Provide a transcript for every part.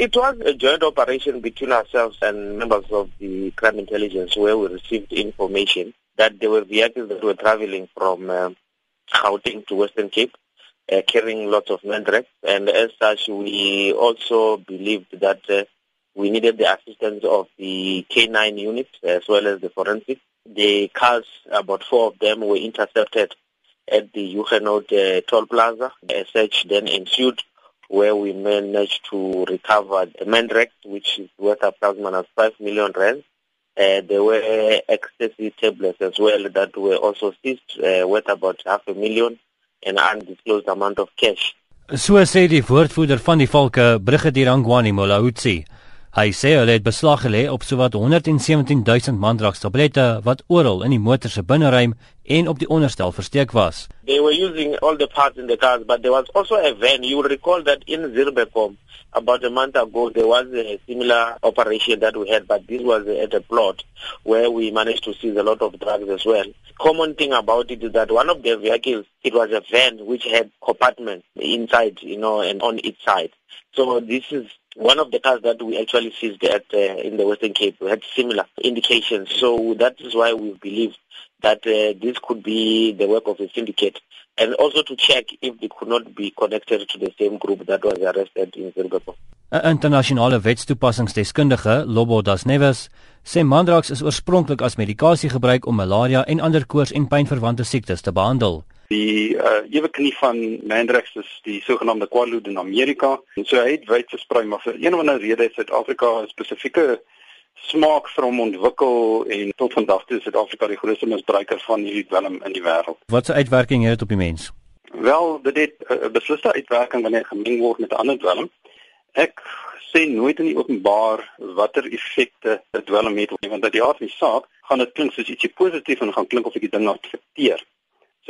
It was a joint operation between ourselves and members of the crime intelligence where we received information that there were vehicles that were traveling from uh, Gauteng to Western Cape uh, carrying lots of mandrake and as such we also believed that uh, we needed the assistance of the K9 unit as well as the forensic. The cars, about four of them, were intercepted at the Huguenot uh, toll plaza. A search then ensued where we managed to recover the mandrake, which is worth approximately 5 million rand. Uh, there were ecstasy tablets as well that were also seized, uh, worth about half a million, and undisclosed amount of cash. So die woordvoerder van die Valke, Brigadier Angwani Molautsi. Hy sê hulle het beslag gelê op sowat 117 000 mandrakstablette wat oral in die motor se binneruim en op die onderstel versteek was. They were using all the parts in the cars but there was also a van. You recall that in Zirbekom about a month ago there was a similar operation that we had but this was at a plot where we managed to seize a lot of drugs as well. Common thing about it is that one of the vehicles it was a van which had compartments inside, you know, and on its side. So this is one of the cars that we actually seized at uh, in the Western Cape had similar indications. So that is why we believe that uh, this could be the work of a syndicate and also to check if they could not be connected to the same group that was arrested in Zimbabwe. 'n Internasionale wetstoepassingsdeskundige, Lobo Das Neves, sê mandrax is oorspronklik as medikasie gebruik om malaria en ander koors en pynverwante siektes te behandel. Die uh ewe knie van Mandrax is die sogenaamde Quaalude in Amerika. En so hy het wyd versprei, maar vir een of ander rede het Suid-Afrika 'n spesifieke smaak vir hom ontwikkel en tot vandag toe is Suid-Afrika die grootste misbruiker van hierdie dwelm in die wêreld. Wat 'n uitwerking het dit op die mens? Wel, dit het 'n besliste uitwerking wanneer gemeng word met 'n ander dwelm. Ek sê nooit in die openbaar watter effekte dit dwelm het, want dat die aard van die saak gaan dit klink soos ietsie positief en gaan klink of ek die ding accepteer.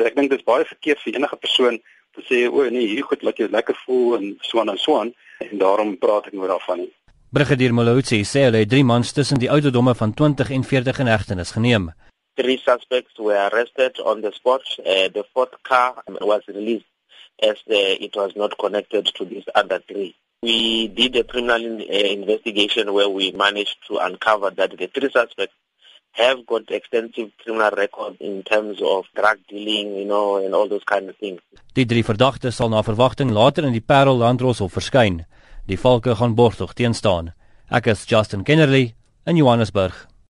So ek dink dit is baie verkeerd vir enige persoon te sê o nee, hierdie goed laat jou lekker voel en so aan en so aan en daarom praat ek nooit daarvan nie. Brigadier Molotsi sê hulle het 3 mans tussen die ouderdomme van 20 en 40 in hegtenis geneem. Three suspects were arrested on the spot. Uh, the fourth car was released as uh, it was not connected to these other three. We did a criminal in, uh, investigation where we managed to uncover that the three suspects have got extensive criminal records in terms of drug dealing, you know, and all those kind of things. Die drie verdagtes sal na verwagting later in die Parel Landroshof verskyn. Die valke gaan borgtog teenstaan. Ek is Justin Kennerly in Johannesburg.